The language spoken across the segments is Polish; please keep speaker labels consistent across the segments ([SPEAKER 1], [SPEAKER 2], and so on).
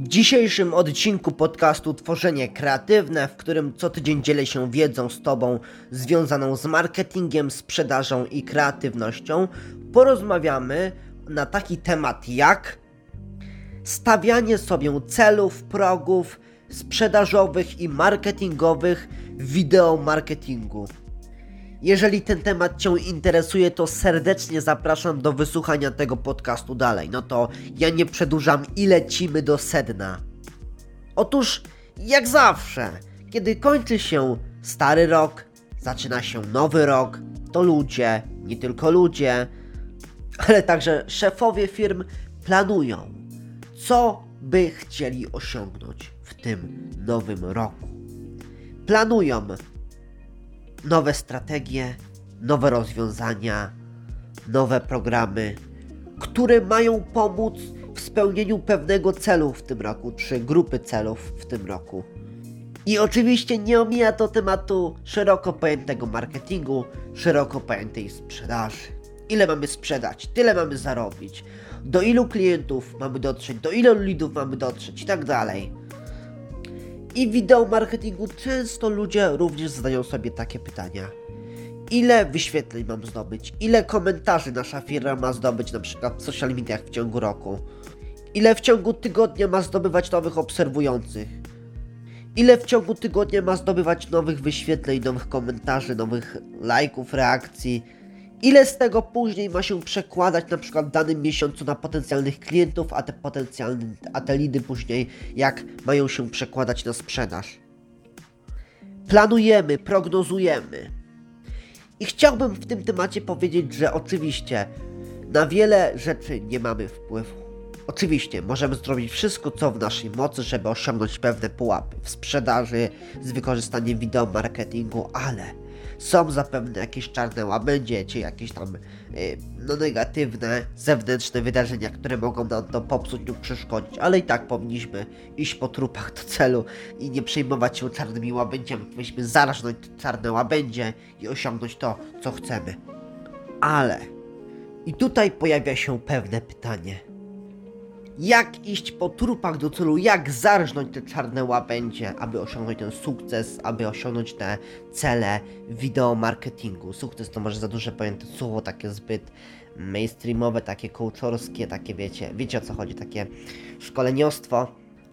[SPEAKER 1] W dzisiejszym odcinku podcastu Tworzenie Kreatywne, w którym co tydzień dzielę się wiedzą z Tobą związaną z marketingiem, sprzedażą i kreatywnością, porozmawiamy na taki temat jak stawianie sobie celów, progów sprzedażowych i marketingowych w wideo marketingu. Jeżeli ten temat Cię interesuje, to serdecznie zapraszam do wysłuchania tego podcastu dalej. No to ja nie przedłużam i lecimy do sedna. Otóż, jak zawsze, kiedy kończy się stary rok, zaczyna się nowy rok, to ludzie, nie tylko ludzie, ale także szefowie firm planują, co by chcieli osiągnąć w tym nowym roku. Planują nowe strategie, nowe rozwiązania, nowe programy, które mają pomóc w spełnieniu pewnego celu w tym roku, czy grupy celów w tym roku. I oczywiście nie omija to tematu szeroko pojętego marketingu, szeroko pojętej sprzedaży. Ile mamy sprzedać, tyle mamy zarobić, do ilu klientów mamy dotrzeć, do ilu lidów mamy dotrzeć i tak dalej. I wideo marketingu często ludzie również zadają sobie takie pytania. Ile wyświetleń mam zdobyć? Ile komentarzy nasza firma ma zdobyć na przykład w social mediach w ciągu roku? Ile w ciągu tygodnia ma zdobywać nowych obserwujących? Ile w ciągu tygodnia ma zdobywać nowych wyświetleń, nowych komentarzy, nowych lajków, reakcji? Ile z tego później ma się przekładać na przykład w danym miesiącu na potencjalnych klientów, a te potencjalne, a później jak mają się przekładać na sprzedaż? Planujemy, prognozujemy. I chciałbym w tym temacie powiedzieć, że oczywiście na wiele rzeczy nie mamy wpływu. Oczywiście możemy zrobić wszystko, co w naszej mocy, żeby osiągnąć pewne pułapy w sprzedaży z wykorzystaniem wideo marketingu, ale są zapewne jakieś czarne łabędzie, czy jakieś tam yy, no, negatywne, zewnętrzne wydarzenia, które mogą nam to popsuć lub przeszkodzić, ale i tak powinniśmy iść po trupach do celu i nie przejmować się czarnymi łabędziami. Powinniśmy zarażnąć czarne łabędzie i osiągnąć to, co chcemy. Ale i tutaj pojawia się pewne pytanie. Jak iść po trupach do celu, jak zarżnąć te czarne łabędzie, aby osiągnąć ten sukces, aby osiągnąć te cele wideo marketingu. Sukces to może za duże pojęte słowo, takie zbyt mainstreamowe, takie coachorskie, takie wiecie, wiecie o co chodzi, takie szkoleniostwo,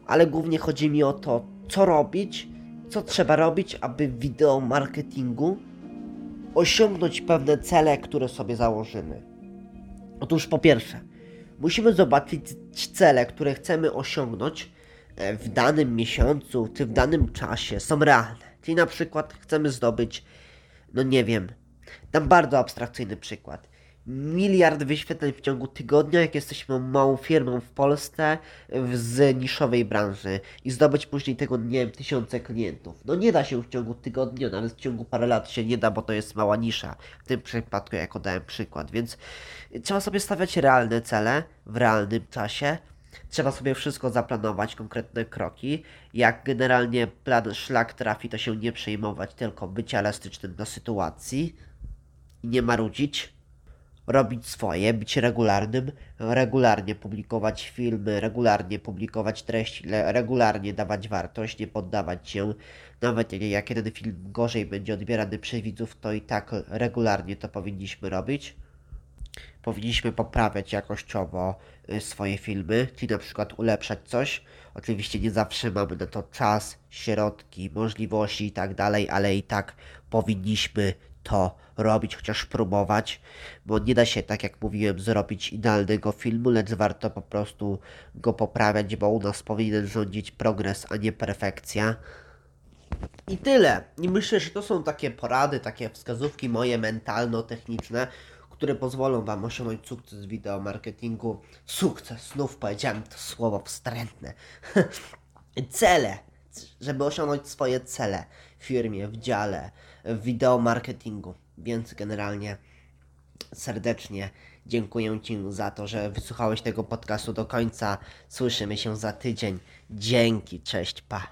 [SPEAKER 1] ale głównie chodzi mi o to, co robić, co trzeba robić, aby w wideo marketingu osiągnąć pewne cele, które sobie założymy. Otóż po pierwsze, musimy zobaczyć cele, które chcemy osiągnąć e, w danym miesiącu czy w danym czasie są realne. Czyli na przykład chcemy zdobyć, no nie wiem, dam bardzo abstrakcyjny przykład. Miliard wyświetleń w ciągu tygodnia, jak jesteśmy małą firmą w Polsce z niszowej branży i zdobyć później tego, nie wiem, tysiące klientów. No nie da się w ciągu tygodnia, nawet w ciągu parę lat się nie da, bo to jest mała nisza. W tym przypadku, jako dałem przykład, więc trzeba sobie stawiać realne cele w realnym czasie. Trzeba sobie wszystko zaplanować, konkretne kroki. Jak generalnie plan szlak trafi, to się nie przejmować, tylko być elastycznym do sytuacji i nie marudzić robić swoje, być regularnym, regularnie publikować filmy, regularnie publikować treści, regularnie dawać wartość, nie poddawać się. Nawet jak jeden film gorzej będzie odbierany przez widzów, to i tak regularnie to powinniśmy robić. Powinniśmy poprawiać jakościowo y, swoje filmy, czyli na przykład ulepszać coś. Oczywiście nie zawsze mamy na to czas, środki, możliwości i tak dalej, ale i tak powinniśmy to robić, chociaż próbować, bo nie da się, tak jak mówiłem, zrobić idealnego filmu, lecz warto po prostu go poprawiać, bo u nas powinien rządzić progres, a nie perfekcja. I tyle. I myślę, że to są takie porady, takie wskazówki moje mentalno-techniczne, które pozwolą Wam osiągnąć sukces w wideo marketingu. Sukces, znów powiedziałem to słowo wstrętne. Cele, żeby osiągnąć swoje cele w firmie, w dziale, w wideo marketingu. Więc generalnie serdecznie dziękuję Ci za to, że wysłuchałeś tego podcastu do końca. Słyszymy się za tydzień. Dzięki, cześć, pa.